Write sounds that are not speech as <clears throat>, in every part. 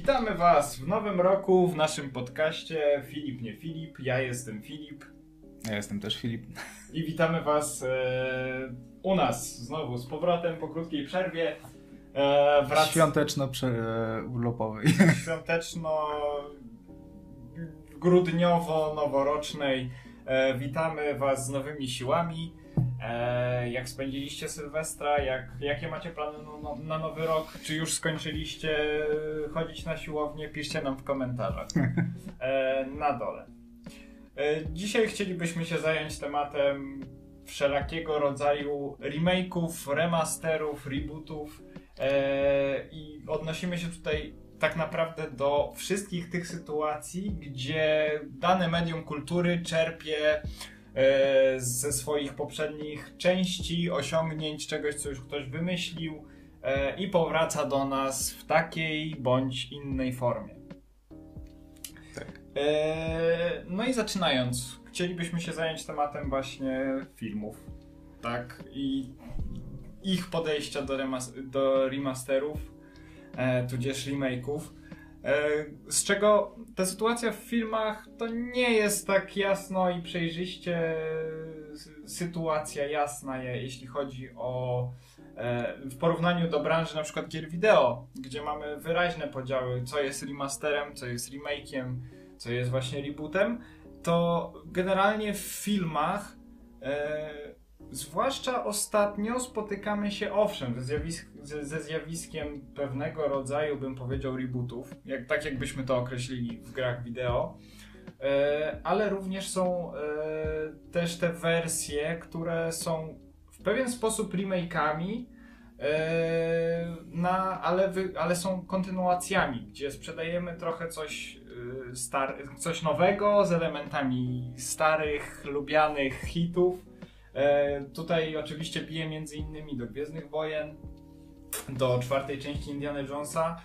Witamy Was w nowym roku w naszym podcaście Filip nie Filip. Ja jestem Filip. Ja jestem też Filip. I witamy Was e, u nas znowu z powrotem po krótkiej przerwie. E, wrac... Świąteczno-urlopowej. <laughs> Świąteczno grudniowo-noworocznej. E, witamy Was z nowymi siłami. E, jak spędziliście Sylwestra? Jak, jakie macie plany na, na, nowy rok? Czy już skończyliście chodzić na siłownię? Piszcie nam w komentarzach <laughs> e, na dole. E, dzisiaj chcielibyśmy się zająć tematem wszelakiego rodzaju remake'ów, remasterów, rebootów e, i odnosimy się tutaj tak naprawdę do wszystkich tych sytuacji, gdzie dane medium kultury czerpie E, ze swoich poprzednich części, osiągnięć, czegoś, co już ktoś wymyślił e, i powraca do nas w takiej bądź innej formie. Tak. E, no i zaczynając, chcielibyśmy się zająć tematem właśnie filmów, tak, i ich podejścia do, do remasterów, tudzież remake'ów. E, z czego ta sytuacja w filmach to nie jest tak jasno i przejrzyście sytuacja jasna, jeśli chodzi o e, w porównaniu do branży na przykład gier wideo, gdzie mamy wyraźne podziały, co jest remasterem, co jest remake'iem, co jest właśnie rebootem, to generalnie w filmach e, Zwłaszcza ostatnio spotykamy się, owszem, ze, zjawisk, ze, ze, zjawiskiem pewnego rodzaju, bym powiedział, rebootów, jak, tak jakbyśmy to określili w grach wideo, e, ale również są e, też te wersje, które są w pewien sposób remake'ami, e, na, ale, wy, ale są kontynuacjami, gdzie sprzedajemy trochę coś, e, star, coś nowego z elementami starych, lubianych hitów tutaj oczywiście bije między innymi do Gwiezdnych Wojen, do czwartej części Indiana Jonesa,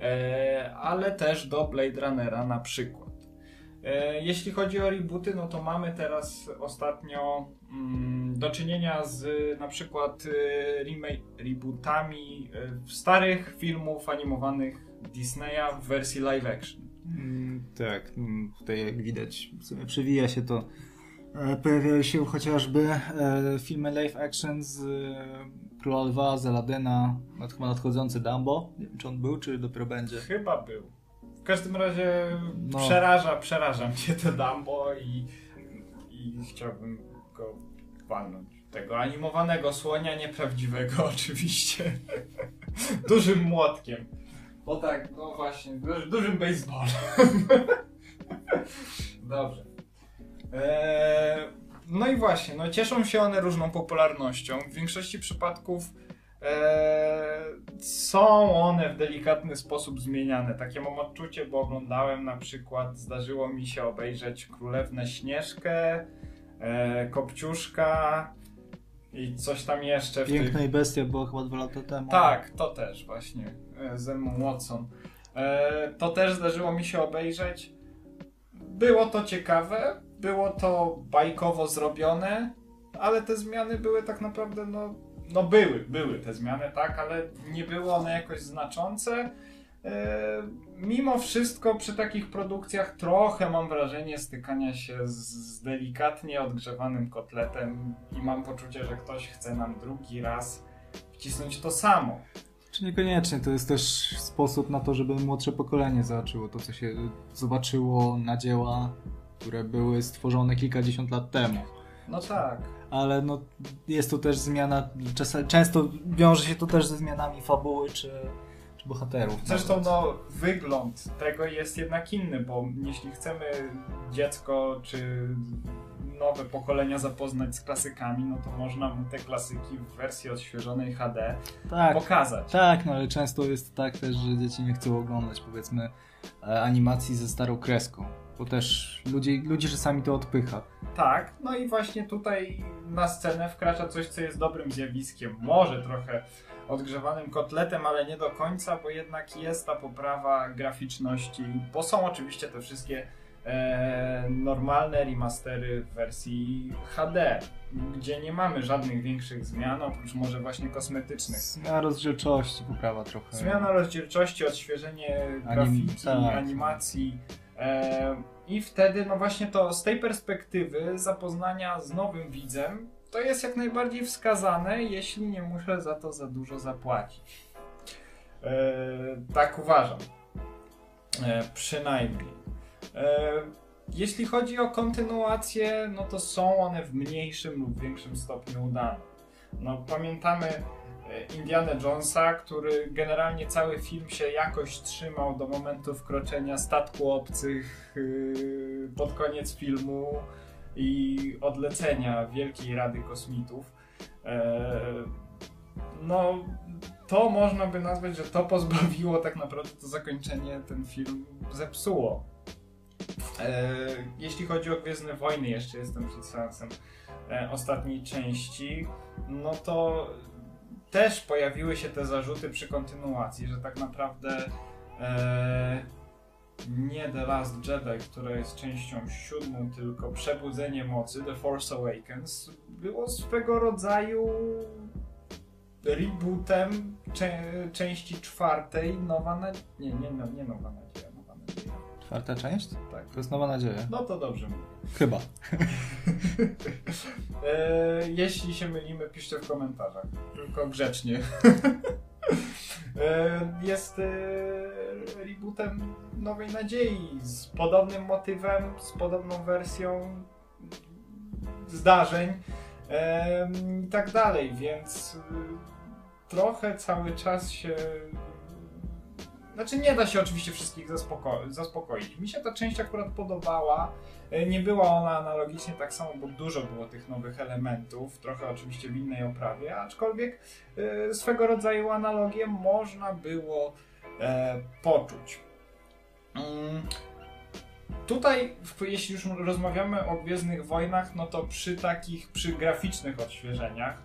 e, ale też do Blade Runnera na przykład. E, jeśli chodzi o rebooty, no to mamy teraz ostatnio mm, do czynienia z na przykład rebootami starych filmów animowanych Disneya w wersji live action. Mm, tak, mm, tutaj jak widać, przewija się to E, pojawiały się chociażby e, filmy live action z e, Króla Lwa, z chyba nadchodzący Dumbo. Nie wiem, czy on był, czy dopiero będzie. Chyba był. W każdym razie no. przeraża, przeraża mnie to Dumbo i, i chciałbym go walnąć. Tego animowanego słonia, nieprawdziwego <laughs> oczywiście. <laughs> Dużym młotkiem. Bo tak, no właśnie, dużym baseballem. <laughs> Dobrze. Eee, no i właśnie, no cieszą się one różną popularnością. W większości przypadków eee, są one w delikatny sposób zmieniane. Takie mam odczucie, bo oglądałem na przykład, zdarzyło mi się obejrzeć Królewnę Śnieżkę, eee, Kopciuszka i coś tam jeszcze. Piękna tych... i Bestia było chyba dwa lata temu. Tak, to też właśnie, e, z Emma Watson. E, to też zdarzyło mi się obejrzeć. Było to ciekawe, było to bajkowo zrobione, ale te zmiany były tak naprawdę, no, no były, były te zmiany, tak, ale nie były one jakoś znaczące. E, mimo wszystko przy takich produkcjach trochę mam wrażenie stykania się z, delikatnie odgrzewanym kotletem i mam poczucie, że ktoś chce nam drugi raz wcisnąć to samo. Czy niekoniecznie, to jest też sposób na to, żeby młodsze pokolenie zobaczyło to, co się zobaczyło na dzieła które były stworzone kilkadziesiąt lat temu. No tak. Ale no, jest to też zmiana, często wiąże się to też ze zmianami fabuły czy, czy bohaterów. Zresztą no, wygląd tego jest jednak inny, bo jeśli chcemy dziecko czy nowe pokolenia zapoznać z klasykami, no to można mu te klasyki w wersji odświeżonej HD tak, pokazać. Tak, no ale często jest tak też, że dzieci nie chcą oglądać powiedzmy e, animacji ze starą kreską bo też ludzi, ludzi czasami to odpycha. Tak, no i właśnie tutaj na scenę wkracza coś, co jest dobrym zjawiskiem. Może trochę odgrzewanym kotletem, ale nie do końca, bo jednak jest ta poprawa graficzności, bo są oczywiście te wszystkie e, normalne remastery w wersji HD, gdzie nie mamy żadnych większych zmian, oprócz może właśnie kosmetycznych. Zmiana rozdzielczości, poprawa trochę. Zmiana rozdzielczości, odświeżenie grafiki, tak. animacji. I wtedy, no właśnie to z tej perspektywy zapoznania z nowym widzem, to jest jak najbardziej wskazane, jeśli nie muszę za to za dużo zapłacić. E, tak uważam. E, przynajmniej. E, jeśli chodzi o kontynuację, no to są one w mniejszym lub większym stopniu udane. No, pamiętamy Indiana Jonesa, który generalnie cały film się jakoś trzymał do momentu wkroczenia statku obcych yy, pod koniec filmu i odlecenia Wielkiej Rady Kosmitów. E, no, to można by nazwać, że to pozbawiło tak naprawdę to zakończenie ten film zepsuło. E, jeśli chodzi o Gwiezdne Wojny, jeszcze jestem przed seansem e, ostatniej części, no to też pojawiły się te zarzuty przy kontynuacji, że tak naprawdę e, nie The Last Jedi, która jest częścią siódmą, tylko Przebudzenie Mocy, The Force Awakens, było swego rodzaju rebootem cze części czwartej Nowa Nadzieja. Nie, nie, nie Nowa Nadzieja. Czwarta część? Tak. To jest nowa nadzieja. No to dobrze mówię. Chyba. <laughs> E, jeśli się mylimy, piszcie w komentarzach. Tylko grzecznie. <laughs> e, jest e, rebootem Nowej Nadziei z podobnym motywem, z podobną wersją zdarzeń e, i tak dalej, więc e, trochę cały czas się znaczy nie da się oczywiście wszystkich zaspoko- zaspokoić. Mi się ta część akurat podobała. E, Nie była ona analogicznie tak samo, bo dużo było tych nowych elementów, trochę oczywiście w innej oprawie, aczkolwiek e, swego rodzaju analogię można było e, poczuć. Mm. Tutaj, jeśli już rozmawiamy o Gwiezdnych Wojnach, no to przy takich, przy graficznych odświeżeniach,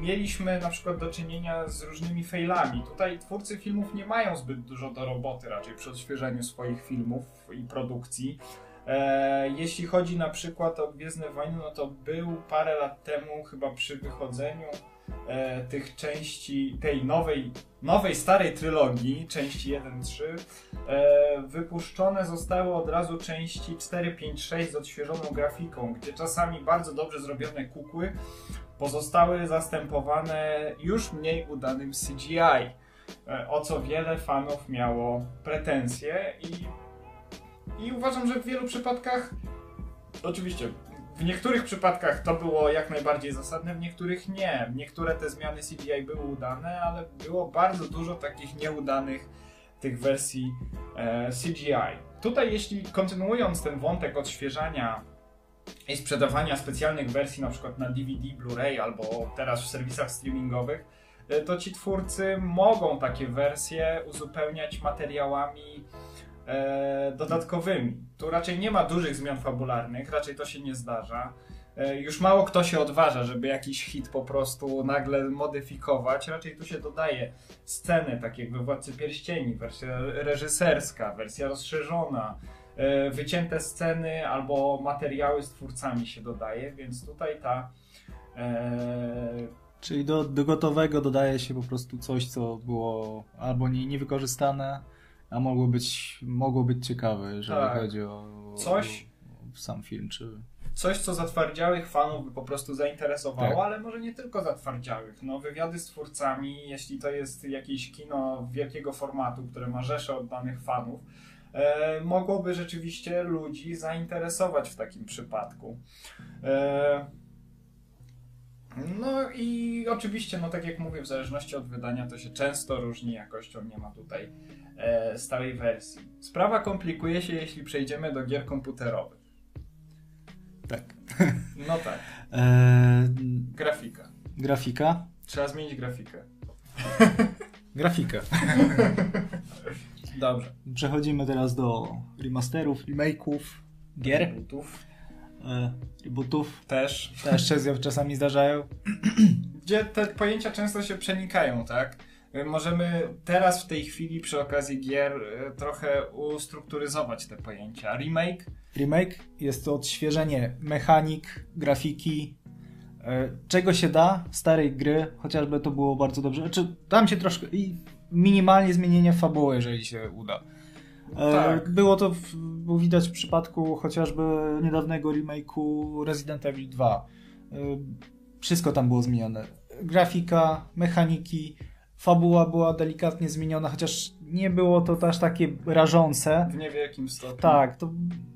mieliśmy na przykład do czynienia z różnymi failami. Tutaj twórcy filmów nie mają zbyt dużo do roboty raczej przy odświeżaniu swoich filmów i produkcji. E, jeśli chodzi na przykład o Gwiezdne Wojny, no to był parę lat temu chyba przy wychodzeniu e, tych części, tej nowej, nowej starej trylogii, części 1-3, e, wypuszczone zostały od razu części 4, 5, 6 z odświeżoną grafiką, gdzie czasami bardzo dobrze zrobione kukły pozostały zastępowane już mniej udanym CGI, e, o co wiele fanów miało pretensje i, i uważam, że w wielu przypadkach, oczywiście w niektórych przypadkach to było jak najbardziej zasadne, w niektórych nie. Niektóre te zmiany CGI były udane, ale było bardzo dużo takich nieudanych tych wersji e, CGI. Tutaj jeśli kontynuując ten wątek odświeżania i sprzedawania specjalnych wersji na przykład na DVD, Blu-ray albo teraz w serwisach streamingowych, e, to ci twórcy mogą takie wersje uzupełniać materiałami e, dodatkowymi. Tu raczej nie ma dużych zmian fabularnych, raczej to się nie zdarza. E, już mało kto się odważa, żeby jakiś hit po prostu nagle modyfikować. Raczej tu się dodaje sceny, tak jak we Władcy Pierścieni, wersja reżyserska, wersja rozszerzona, wycięte sceny albo materiały z twórcami się dodaje, więc tutaj ta e, Czyli do, do gotowego dodaje się po prostu coś, co było albo nie, niewykorzystane, a mogło być, mogło być ciekawe, jeżeli Tak. chodzi o, Coś- o sam film, czy... coś, co zatwardziałych fanów by po prostu zainteresowało, Tak. ale może nie tylko zatwardziałych. No, wywiady z twórcami, jeśli to jest jakieś kino wielkiego formatu, które ma rzeszę oddanych fanów, e, mogłoby rzeczywiście ludzi zainteresować w takim przypadku. E, no i oczywiście, no tak jak mówię, w zależności od wydania to się często różni jakością, nie ma tutaj e, stałej wersji. Sprawa komplikuje się, jeśli przejdziemy do gier komputerowych. Tak. <laughs> No tak. Eee, Grafika. grafika? Trzeba zmienić grafikę. <laughs> Grafikę. <laughs> Dobrze. Przechodzimy teraz do remasterów, remake'ów, gier, Butów e, rebootów. też. Też się czasami zdarzają. <clears throat> Gdzie te pojęcia często się przenikają, tak? y, możemy teraz w tej chwili przy okazji gier y, trochę ustrukturyzować te pojęcia. Remake Remake jest to odświeżenie mechanik, grafiki, e, czego się da starej gry, chociażby to było bardzo dobrze. Znaczy, tam się troszkę i minimalnie zmienienie fabuły, jeżeli się uda. E, Tak. Było to w, było widać w przypadku chociażby niedawnego remake'u Resident Evil 2. E, Wszystko tam było zmienione. Grafika, mechaniki, fabuła była delikatnie zmieniona, chociaż nie było to aż takie rażące. w niewielkim stopniu. Tak, to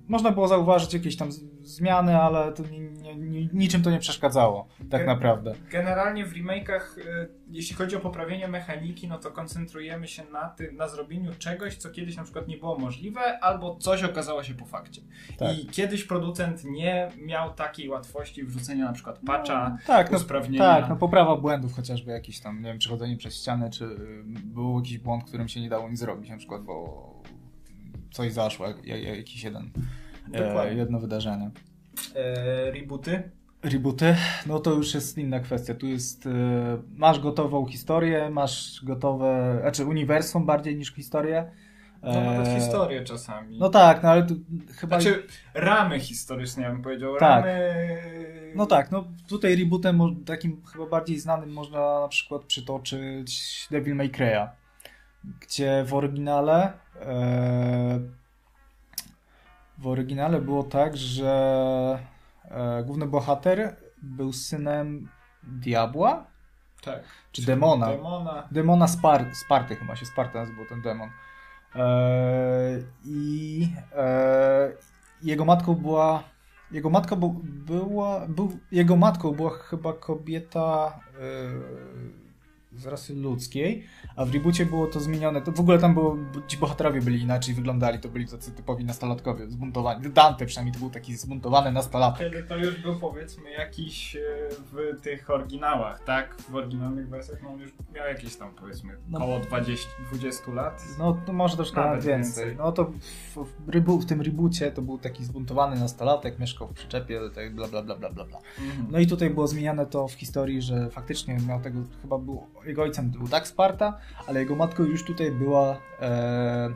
można było zauważyć jakieś tam zmiany, ale to ni, ni, ni, niczym to nie przeszkadzało, tak Ge- naprawdę. Generalnie w remake'ach, y, jeśli chodzi o poprawienie mechaniki, no to koncentrujemy się na, ty, na zrobieniu czegoś, co kiedyś na przykład nie było możliwe, albo coś okazało się po fakcie. Tak. I kiedyś producent nie miał takiej łatwości wrzucenia na przykład patcha, Tak, no, usprawnienia. tak, no poprawa błędów chociażby jakieś tam, nie wiem, przechodzenie przez ścianę, czy y, był jakiś błąd, którym się nie dało nic zrobić, na przykład, bo coś zaszło, jak, jak, jakiś jeden, e, Dokładnie. jedno wydarzenie. E, rebooty. Rebooty, no to już jest inna kwestia. Tu jest, e, masz gotową historię, masz gotowe, znaczy uniwersum bardziej niż historię. No nawet E, historię czasami. No tak, no ale tu chyba... Znaczy, ramy historyczne, ja bym powiedział. Tak. Ramy. No tak, no tutaj rebootem takim chyba bardziej znanym można na przykład przytoczyć Devil May Cry'a, gdzie w oryginale w oryginale było tak, że e, główny bohater był synem diabła Tak. czy demona. Demona. Demona Spar Sparty chyba się Sparta nazywał ten demon. Eee, I e, jego matką była. Jego matka była. Był, jego matką była chyba kobieta e, z rasy ludzkiej, a w reboocie było to zmienione. To w ogóle tam było. Ci bohaterowie byli inaczej wyglądali, to byli tacy typowi nastolatkowie, zbuntowani. Dante przynajmniej to był taki zbuntowany nastolatek. Kiedy to już był powiedzmy jakiś e, w tych oryginałach, tak? W oryginalnych wersjach no on już miał jakieś tam powiedzmy No. około 20, 20 lat. No to może troszkę Nawet więcej. więcej. No to w, w, w tym reboocie to był taki zbuntowany nastolatek, mieszkał w przyczepie, tak bla bla bla bla bla. bla. Mhm. No i tutaj było zmieniane to w historii, że faktycznie miał tego, chyba był, jego ojcem był tak Sparta, ale jego matką już tutaj była, e,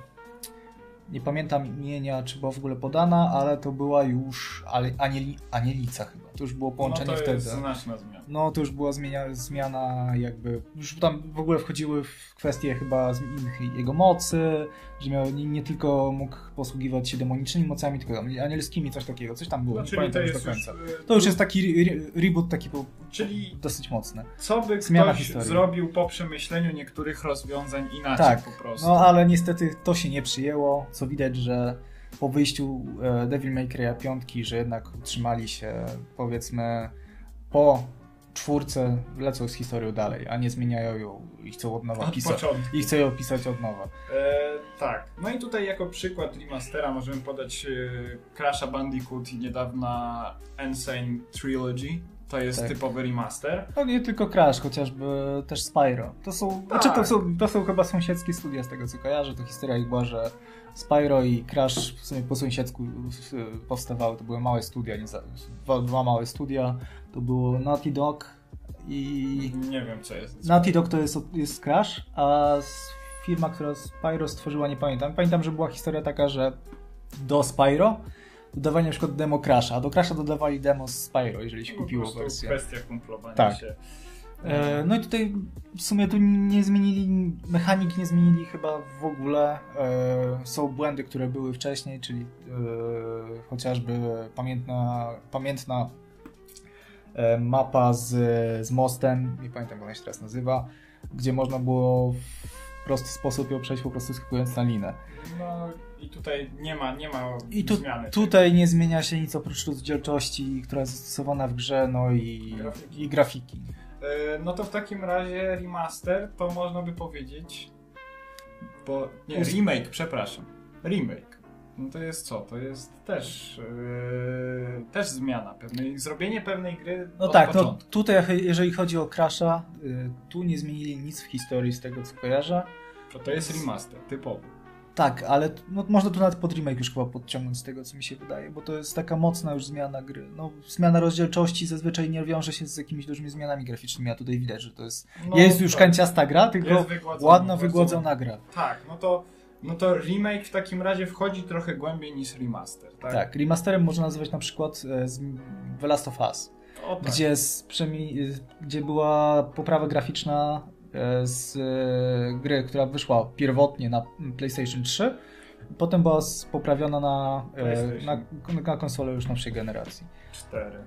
nie pamiętam imienia, czy była w ogóle podana, ale to była już anieli, Anielica chyba. To już było połączenie no to wtedy. jest znaczna zmiana. No to już była zmienia, zmiana jakby, już tam w ogóle wchodziły w kwestie chyba jego mocy, że miał nie, nie tylko mógł posługiwać się demonicznymi mocami, tylko anielskimi, coś takiego, coś tam było, No, nie czyli pamiętam to już jest do już, końca. e, To już jest taki re, reboot taki był Czyli dosyć mocny. co by Zmiana ktoś historii. zrobił po przemyśleniu niektórych rozwiązań inaczej Tak, po prostu. no ale niestety to się nie przyjęło, co widać, że po wyjściu e, Devil May Cry'a piątki, że jednak utrzymali się powiedzmy po czwórce lecą z historią dalej, a nie zmieniają ją i chcą od nowa Od pisać. początku. I chcą ją pisać od nowa. E, tak. No i tutaj jako przykład remastera możemy podać e, Crash'a Bandicoot i niedawna Insane Trilogy. To jest Tak. typowy remaster. No nie tylko Crash, chociażby też Spyro. To są, Tak. znaczy to są, to są chyba sąsiedzkie studia z tego co kojarzę. To historia ich była, że Spyro i Crash w sumie po sąsiedzku y, powstawały. To były małe studia, nie za, dwa, dwa małe studia. To było Naughty Dog i... Nie wiem co jest. Naughty Dog to jest, jest Crash, a firma, która Spyro stworzyła, nie pamiętam. Pamiętam, że była historia taka, że do Spyro dodawali na przykład demo Crasha, a do Crasha dodawali demo z Spyro, jeżeli się Po kupiło wersję. kwestia kumplowania Tak. się. E, No i tutaj w sumie tu nie zmienili, mechanik nie zmienili chyba w ogóle. E, Są błędy, które były wcześniej, czyli e, chociażby pamiętna, pamiętna mapa z, z mostem, nie pamiętam jak ona się teraz nazywa, gdzie można było w prosty sposób ją przejść po prostu skakując na linę. No i tutaj nie ma, nie ma I tu, zmiany. tutaj nie zmienia się nic oprócz rozdzielczości, która jest zastosowana w grze, no i Grafiki. i grafiki. E, No to w takim razie remaster to można by powiedzieć. Bo. Nie, remake, przepraszam. Remake. No to jest co? To jest też. e, też zmiana pewnej. Zrobienie pewnej gry. No tak, no tutaj jeżeli chodzi o Crasha, y, tu nie zmienili nic w historii z tego co kojarzę. To, to jest remaster, typowy. Tak, ale no, można tu nawet pod remake już chyba podciągnąć z tego, co mi się wydaje, bo to jest taka mocna już zmiana gry. No, zmiana rozdzielczości zazwyczaj nie wiąże się z jakimiś dużymi zmianami graficznymi, a tutaj widać, że to jest, No, jest już tak. kanciasta gra, tylko wygładzona, bardzo wygładzona gra. Tak, no to, no to remake w takim razie wchodzi trochę głębiej niż remaster, tak? Tak, remasterem można nazywać na przykład e, z The Last of Us, O, tak. gdzie, z, gdzie była poprawa graficzna z e, gry, która wyszła pierwotnie na PlayStation 3, potem była poprawiona na, e, na, na konsolę już nowszej generacji. Cztery.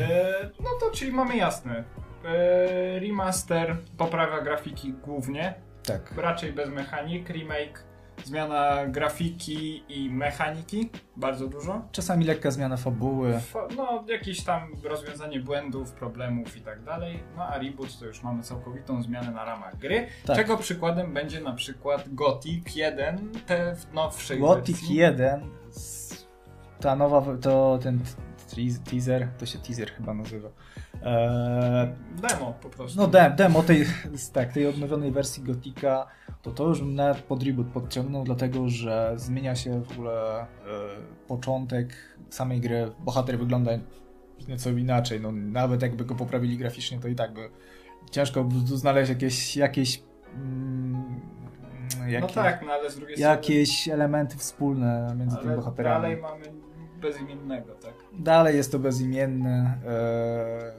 E, no to czyli mamy jasne. E, remaster poprawia grafiki głównie, Tak. raczej bez mechanik. Remake zmiana grafiki i mechaniki, bardzo dużo. Czasami lekka zmiana fabuły. Fa- No, jakieś tam rozwiązanie błędów, problemów i tak dalej. No a reboot to już mamy całkowitą zmianę na ramach gry. Tak. Czego przykładem będzie na przykład Gothic 1, te w nowszej Gothic wersji. 1, s- ta nowa, to ten teaser, to się teaser chyba nazywa. Eee, Demo po prostu. no dem, demo tej, tak, tej odnowionej wersji Gotika, to to już nawet pod reboot podciągnął, dlatego że zmienia się w ogóle e, początek samej gry. Bohater wygląda nieco inaczej, no nawet jakby go poprawili graficznie, to i tak by ciężko by znaleźć jakieś, jakieś mm, no jakieś, tak, no ale z drugiej strony... jakieś elementy wspólne między tymi Ale bohaterami. dalej mamy bezimiennego, tak? Dalej jest to bezimienny. E,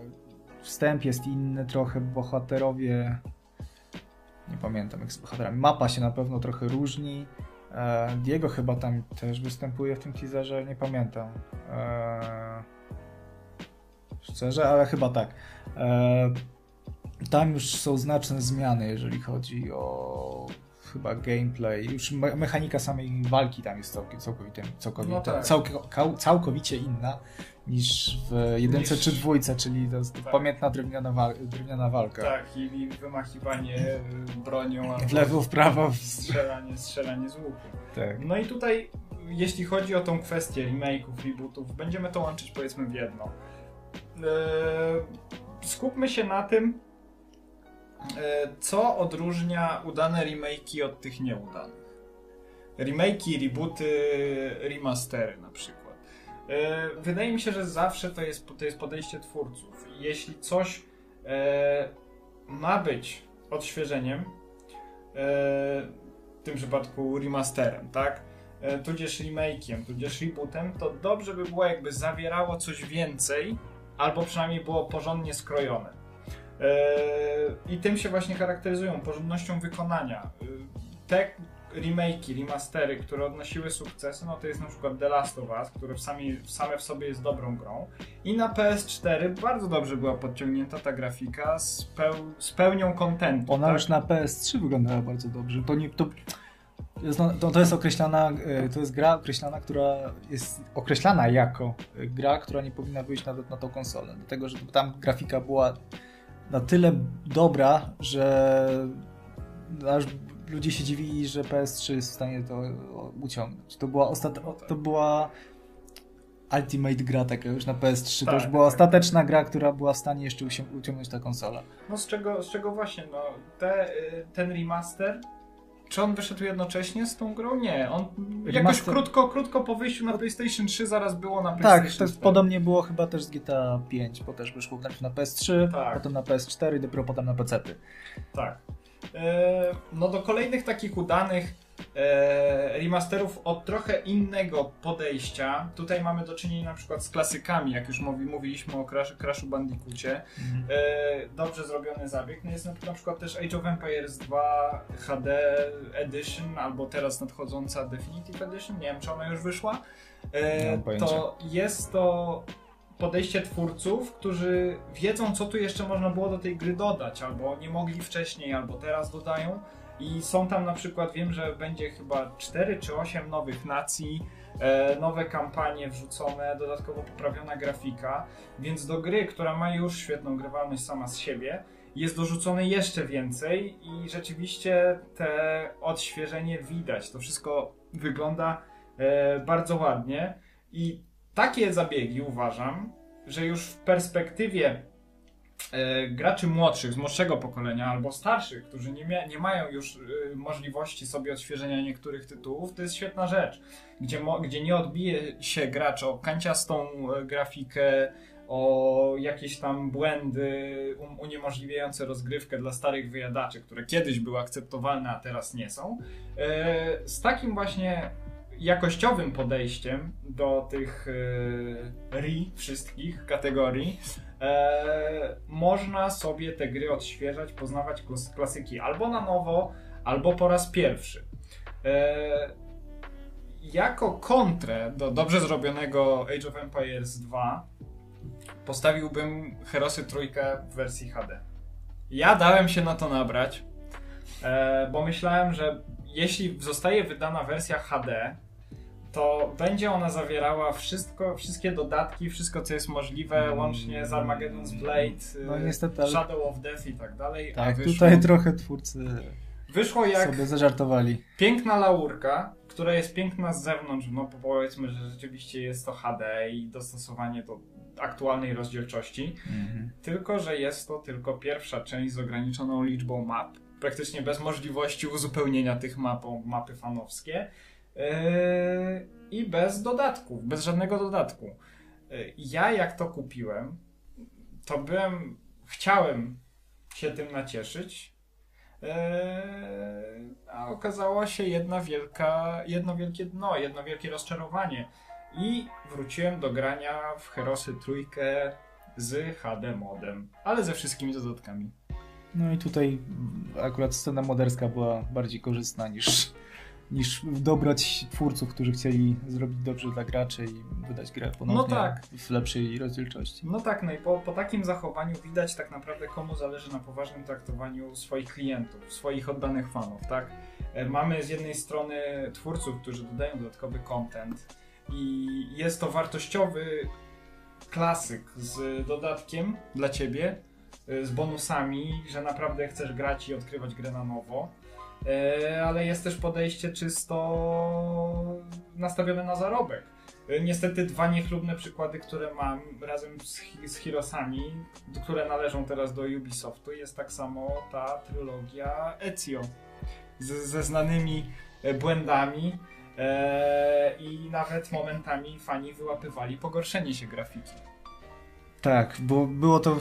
wstęp jest inny trochę, bohaterowie. Nie pamiętam jak z bohaterami. Mapa się na pewno trochę różni. E, Diego chyba tam też występuje w tym teaserze, nie pamiętam. E, szczerze, ale chyba tak. E, tam już są znaczne zmiany, jeżeli chodzi o chyba gameplay. Już me mechanika samej walki tam jest całk- całkowicie, całkowicie, No tak. całk- całkowicie inna niż w jedynce Niż- czy dwójce, czyli to jest Tak. pamiętna drewniana, wa- drewniana walka. Tak, i, i wymachiwanie y, bronią, W lewo, w prawo. Strzelanie, strzelanie z łuku. Tak. No i tutaj, jeśli chodzi o tą kwestię remake'ów, rebootów, będziemy to łączyć powiedzmy w jedno. Eee, skupmy się na tym, co odróżnia udane remake'i od tych nieudanych. Remake'i, rebooty, remastery na przykład. E, Wydaje mi się, że zawsze to jest, to jest podejście twórców. Jeśli coś e, ma być odświeżeniem, e, w tym przypadku remasterem, tak? E, tudzież remake'iem, tudzież rebootem, to dobrze by było jakby zawierało coś więcej, albo przynajmniej było porządnie skrojone. E, I tym się właśnie charakteryzują, porządnością wykonania. E, Te remake'i, remastery, które odnosiły sukcesy, no to jest na przykład The Last of Us, które w sami, same w sobie jest dobrą grą. I na PS4 bardzo dobrze była podciągnięta ta grafika z, peł, z pełnią kontentu. Ona tak? już na PS3 wyglądała bardzo dobrze. To, nie, to, jest, no, to, to jest określana, e, to jest gra określana, która jest określana jako gra, która nie powinna wyjść nawet na tą konsolę. Dlatego, że tam grafika była na tyle dobra, że aż ludzie się dziwili, że PS3 jest w stanie to uciągnąć. To była, ostat... to była Ultimate gra taka już na PS3. to Tak, już była tak. ostateczna gra, która była w stanie jeszcze uciągnąć ta konsola. No z czego, z czego właśnie, no te, y, ten remaster, czy on wyszedł jednocześnie z tą grą? Nie, on jakoś Remaster- krótko, krótko po wyjściu na PlayStation 3 zaraz było na Tak, PlayStation to jest 4. podobnie było chyba też z GTA 5, bo też wyszło najpierw na PS3, Tak. potem na PS4 i dopiero potem na PC. Tak. E, no do kolejnych takich udanych remasterów od trochę innego podejścia. Tutaj mamy do czynienia na przykład z klasykami, jak już mówi, mówiliśmy o Crash, Crashu Bandicoocie. E, dobrze zrobiony zabieg. No jest na na przykład też Age of Empires 2 HD Edition, albo teraz nadchodząca Definitive Edition, nie wiem czy ona już wyszła. E, to jest to podejście twórców, którzy wiedzą co tu jeszcze można było do tej gry dodać, albo nie mogli wcześniej, albo teraz dodają. I są tam na przykład, wiem, że będzie chyba 4 czy 8 nowych nacji, e, nowe kampanie wrzucone, dodatkowo poprawiona grafika, więc do gry, która ma już świetną grywalność sama z siebie, jest dorzucone jeszcze więcej i rzeczywiście te odświeżenie widać. To wszystko wygląda e, bardzo ładnie i takie zabiegi uważam, że już w perspektywie e, graczy młodszych, z młodszego pokolenia albo starszych, którzy nie, mia- nie mają już e, możliwości sobie odświeżenia niektórych tytułów, to jest świetna rzecz, gdzie, mo- gdzie nie odbije się gracz o kanciastą e, grafikę, o jakieś tam błędy um, uniemożliwiające rozgrywkę dla starych wyjadaczy, które kiedyś były akceptowalne, a teraz nie są. E, z takim właśnie jakościowym podejściem do tych e, RI wszystkich kategorii e, można sobie te gry odświeżać, poznawać klas- klasyki albo na nowo, albo po raz pierwszy. E, jako kontrę do dobrze zrobionego Age of Empires 2 postawiłbym Herosy trójkę w wersji HD. Ja dałem się na to nabrać, e, bo myślałem, że jeśli zostaje wydana wersja HD, to będzie ona zawierała wszystko, wszystkie dodatki, wszystko co jest możliwe, łącznie z Armageddon's Blade, No e, niestety, Shadow of Death i tak dalej. Tak, wyszło, tutaj trochę twórcy wyszło jak sobie zażartowali. piękna laurka, która jest piękna z zewnątrz, no powiedzmy, że rzeczywiście jest to HD i dostosowanie do aktualnej rozdzielczości, tylko że jest to tylko pierwsza część z ograniczoną liczbą map, praktycznie bez możliwości uzupełnienia tych map mapy fanowskie yy, i bez dodatków, bez żadnego dodatku. Yy, Ja jak to kupiłem, to byłem, chciałem się tym nacieszyć, yy, a okazało się jedna wielka, jedno wielkie dno, jedno wielkie rozczarowanie. I wróciłem do grania w Herosy trójkę z HD modem, ale ze wszystkimi dodatkami. No i tutaj akurat scena moderska była bardziej korzystna niż, niż dobrać twórców, którzy chcieli zrobić dobrze dla graczy i wydać grę ponownie No tak. w lepszej rozdzielczości. No tak, no i po, po takim zachowaniu widać tak naprawdę komu zależy na poważnym traktowaniu swoich klientów, swoich oddanych fanów, tak? E, Mamy z jednej strony twórców, którzy dodają dodatkowy content i jest to wartościowy klasyk z dodatkiem dla ciebie, e, z bonusami, że naprawdę chcesz grać i odkrywać grę na nowo. E, Ale jest też podejście czysto nastawione na zarobek. E, Niestety dwa niechlubne przykłady, które mam razem z, z Hirosami, które należą teraz do Ubisoftu, jest tak samo ta trylogia Ezio z, ze znanymi e, błędami e, i nawet momentami fani wyłapywali pogorszenie się grafiki. Tak, bo było to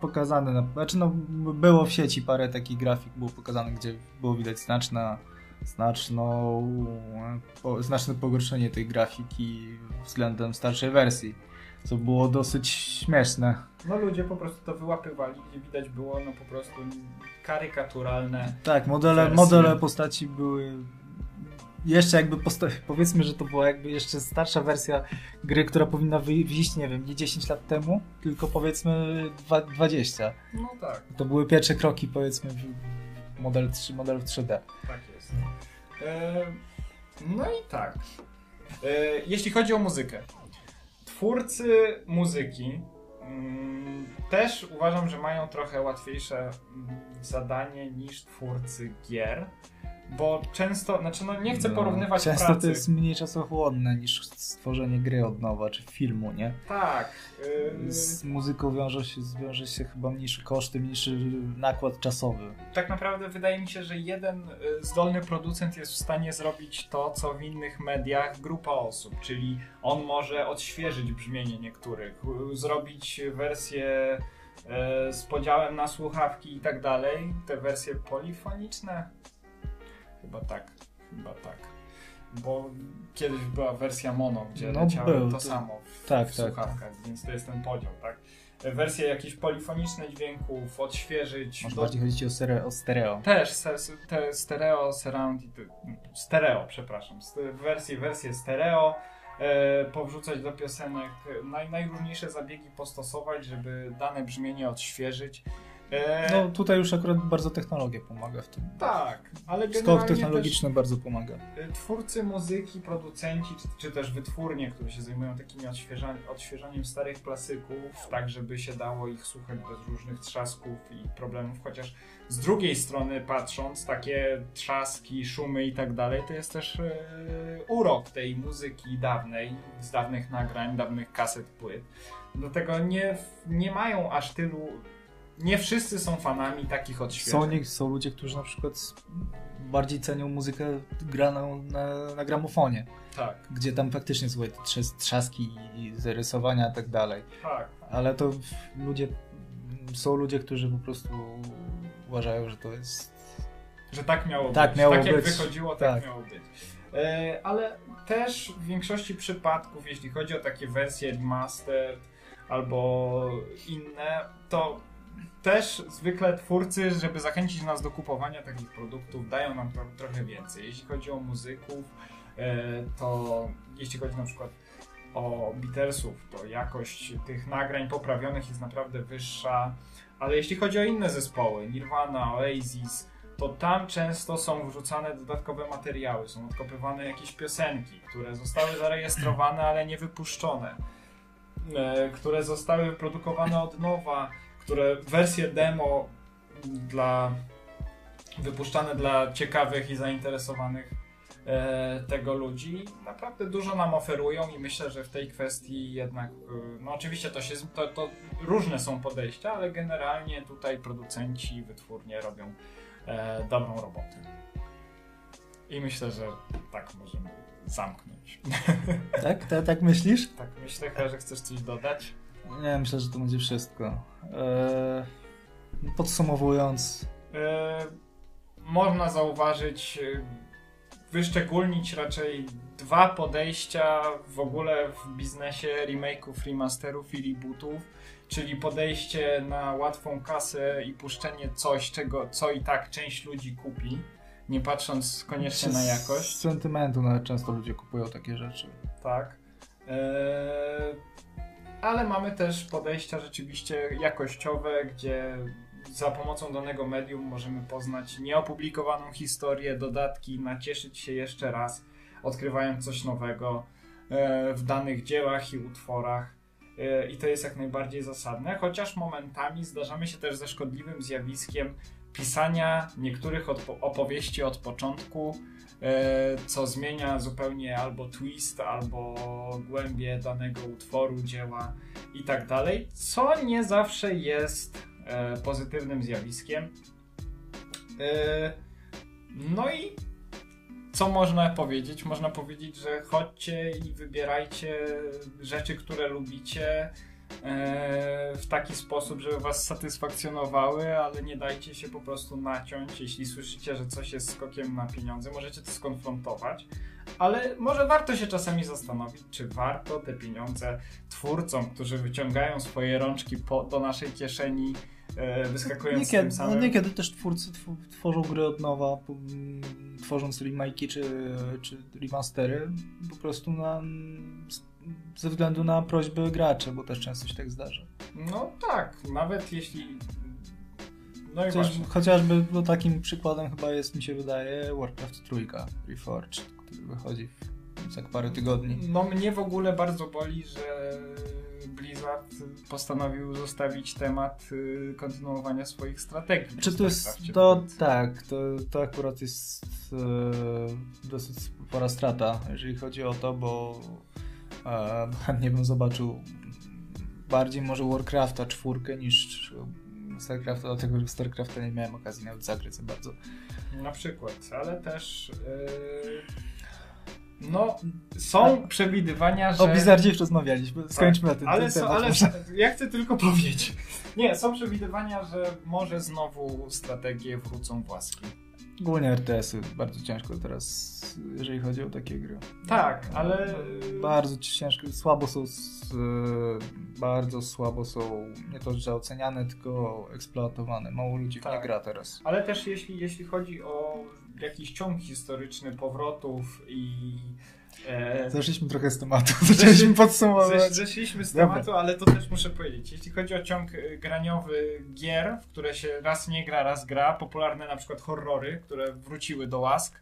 pokazane, na, znaczy no, było w sieci parę takich grafik, było pokazane, gdzie było widać znaczna, znaczną, po, znaczne pogorszenie tej grafiki względem starszej wersji, co było dosyć śmieszne. No ludzie po prostu to wyłapywali, gdzie widać było no po prostu karykaturalne. Tak, modele, Wersje. modele postaci były jeszcze jakby <laughs> powiedzmy, że to była jakby jeszcze starsza wersja gry, która powinna wyjść, nie wiem, nie 10 lat temu, tylko powiedzmy dwa- 20. No tak. To były pierwsze kroki powiedzmy w model 3, model w 3D. Tak jest. E, no i tak. E, jeśli chodzi o muzykę. Twórcy muzyki mm, też uważam, że mają trochę łatwiejsze mm, zadanie niż twórcy gier. Bo często, znaczy no nie chcę No, porównywać Często pracy. to jest mniej czasochłonne niż stworzenie gry od nowa, czy filmu, nie? Tak. e, Z muzyką wiąże się, wiąże się chyba mniejszy koszty, mniejszy nakład czasowy. tak naprawdę wydaje mi się, że jeden y, zdolny producent jest w stanie zrobić to, co w innych mediach grupa osób, czyli on może odświeżyć brzmienie niektórych, y, zrobić wersje y, z podziałem na słuchawki i tak dalej, te wersje polifoniczne. Chyba tak, chyba tak. Bo kiedyś była wersja mono, gdzie No, leciały był, to, to- samo w, tak, w tak, słuchawkach, więc to jest ten podział, tak? Wersje jakieś polifoniczne dźwięków, odświeżyć. Może do- bardziej chodzi ci o stereo. O stereo. też se, te stereo, surround, stereo, przepraszam, wersje, wersje stereo, e, powrzucać do piosenek, naj, najróżniejsze zabiegi postosować, żeby dane brzmienie odświeżyć. No tutaj już akurat bardzo technologia pomaga w tym. Tak, ale Skok technologiczny bardzo pomaga. Y, twórcy muzyki, producenci, czy, czy, też wytwórnie, które się zajmują takimi odświeżaniem starych klasyków, tak żeby się dało ich słuchać bez różnych trzasków i problemów, chociaż z drugiej strony patrząc, takie trzaski, szumy i tak dalej, to jest też yy, urok tej muzyki dawnej, z dawnych nagrań, dawnych kaset, płyt. Dlatego nie, nie mają aż tylu nie wszyscy są fanami takich odświeżeń. Są, są ludzie, którzy na przykład bardziej cenią muzykę graną na, na gramofonie. Tak. Gdzie tam faktycznie są te trzaski i zarysowania i tak dalej. Tak. Ale to ludzie, są ludzie, którzy po prostu uważają, że to jest... Że tak miało tak być. Miało tak być. jak wychodziło, tak, tak. miało być. E, ale też w większości przypadków, jeśli chodzi o takie wersje remastered albo inne, to też zwykle twórcy, żeby zachęcić nas do kupowania takich produktów, dają nam tro trochę więcej. Jeśli chodzi o muzyków, e, to jeśli chodzi na przykład o Beatlesów, to jakość tych nagrań poprawionych jest naprawdę wyższa, ale jeśli chodzi o inne zespoły, Nirvana, Oasis, to tam często są wrzucane dodatkowe materiały, są odkopywane jakieś piosenki, które zostały zarejestrowane, ale nie wypuszczone, e, które zostały wyprodukowane od nowa, które wersje demo dla wypuszczane dla ciekawych i zainteresowanych e, tego ludzi naprawdę dużo nam oferują i myślę, że w tej kwestii jednak, e, no oczywiście to się, to, to różne są podejścia, ale generalnie tutaj producenci i wytwórnie robią e, dobrą robotę. I myślę, że tak możemy zamknąć. <laughs> Tak? tak? Tak myślisz? Tak, myślę, że chcesz coś dodać. Nie, myślę, że to będzie wszystko. Eee, podsumowując. Eee, można zauważyć, e, wyszczególnić raczej dwa podejścia w ogóle w biznesie remake'ów, remasterów i rebootów, czyli podejście na łatwą kasę i puszczenie coś, czego, co i tak część ludzi kupi, nie patrząc koniecznie na jakość. Z sentymentu nawet często ludzie kupują takie rzeczy. Tak. Eee, ale mamy też podejścia rzeczywiście jakościowe, gdzie za pomocą danego medium możemy poznać nieopublikowaną historię, dodatki, nacieszyć się jeszcze raz, odkrywając coś nowego e, w danych dziełach i utworach. E, I to jest jak najbardziej zasadne, chociaż momentami zdarzamy się też ze szkodliwym zjawiskiem pisania niektórych opowieści od początku, co zmienia zupełnie albo twist, albo głębię danego utworu, dzieła i tak dalej, co nie zawsze jest e, pozytywnym zjawiskiem. E, no i co można powiedzieć? Można powiedzieć, że chodźcie i wybierajcie rzeczy, które lubicie E, w taki sposób, żeby was satysfakcjonowały, ale nie dajcie się po prostu naciąć. Jeśli słyszycie, że coś jest skokiem na pieniądze, możecie to skonfrontować, ale może warto się czasami zastanowić, czy warto te pieniądze twórcom, którzy wyciągają swoje rączki po, do naszej kieszeni, e, wyskakując niekiedy, tym samym. No niekiedy też twórcy tworzą gry od nowa, tworząc remake'i czy, czy remastery, po prostu na ze względu na prośby graczy, bo też często się tak zdarza. No tak, nawet jeśli. No i Coś, chociażby no, takim przykładem chyba jest, mi się wydaje, Warcraft trójka Reforged, który wychodzi za parę tygodni. No mnie w ogóle bardzo boli, że Blizzard postanowił zostawić temat y, kontynuowania swoich strategii. Czy to jest, to tak, to, to akurat jest e, dosyć spora strata, jeżeli chodzi o to, bo chętnie bym zobaczył bardziej może Warcrafta czwórkę niż Starcrafta, dlatego że Starcrafta nie miałem okazji nawet zagrać za bardzo. Na przykład, ale też yy, no są przewidywania, że... O Blizzardzie już rozmawialiśmy, skończmy tak, na tym. Ale, ten ale ja chcę tylko <laughs> powiedzieć. Nie, są przewidywania, że może znowu strategie wrócą w łaski. Głównie RTS-y bardzo ciężko teraz, jeżeli chodzi o takie gry. Tak, ale... Bardzo ciężko, słabo są, bardzo słabo są nie to, że oceniane, tylko eksploatowane. Mało ludzi tak. nie gra teraz. Ale też jeśli, jeśli chodzi o jakiś ciąg historyczny powrotów i E, Zeszliśmy trochę z tematu, <laughs> zaczęliśmy podsumowywać. Zeszliśmy z Dobra. tematu, ale to też muszę powiedzieć. Jeśli chodzi o ciąg y, graniowy gier, w które się raz nie gra, raz gra, popularne na przykład horrory, które wróciły do łask,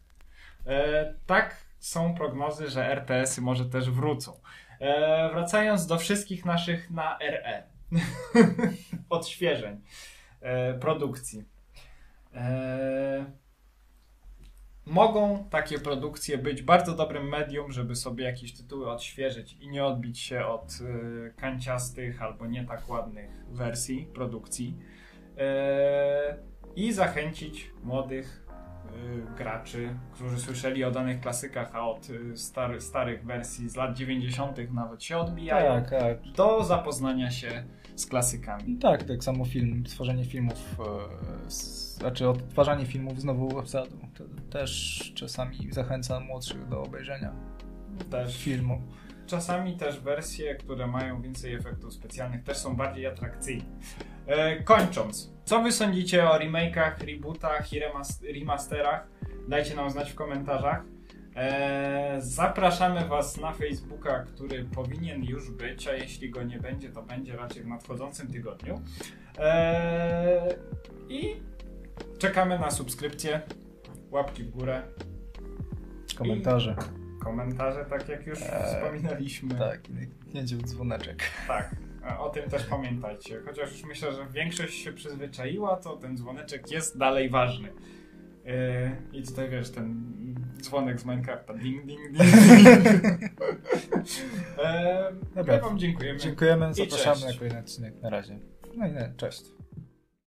e, tak są prognozy, że RTS-y może też wrócą. E, wracając do wszystkich naszych na RE, <laughs> odświeżeń e, produkcji. E, mogą takie produkcje być bardzo dobrym medium, żeby sobie jakieś tytuły odświeżyć i nie odbić się od y, kanciastych albo nie tak ładnych wersji produkcji e, i zachęcić młodych y, graczy, którzy słyszeli o danych klasykach, a od y, stary, starych wersji z lat 90. nawet się odbijają, Tak, tak. do zapoznania się z klasykami. Tak, tak samo film, stworzenie filmów, e, z, znaczy odtwarzanie filmów z nową obsadą. To też czasami zachęca młodszych do obejrzenia Też filmu. Czasami też wersje, które mają więcej efektów specjalnych, też są bardziej atrakcyjne. E, kończąc, co wy sądzicie o remake'ach, rebootach i remas- remasterach? Dajcie nam znać w komentarzach. E, zapraszamy Was na Facebooka, który powinien już być, a jeśli go nie będzie, to będzie raczej w nadchodzącym tygodniu. E, I czekamy na subskrypcję, łapki w górę, Komentarze. komentarze, tak jak już Eee, wspominaliśmy. Tak, i kliknięcie w dzwoneczek. Tak, <laughs> o tym też pamiętajcie. Chociaż już myślę, że większość się przyzwyczaiła, to ten dzwoneczek jest dalej ważny. Yy, I tutaj wiesz, ten dzwonek z Minecrafta. Ding, ding, ding. <laughs> e, Dobra. my wam dziękujemy. Dziękujemy, I zapraszamy na kolejny odcinek. Na razie. No i nie, cześć.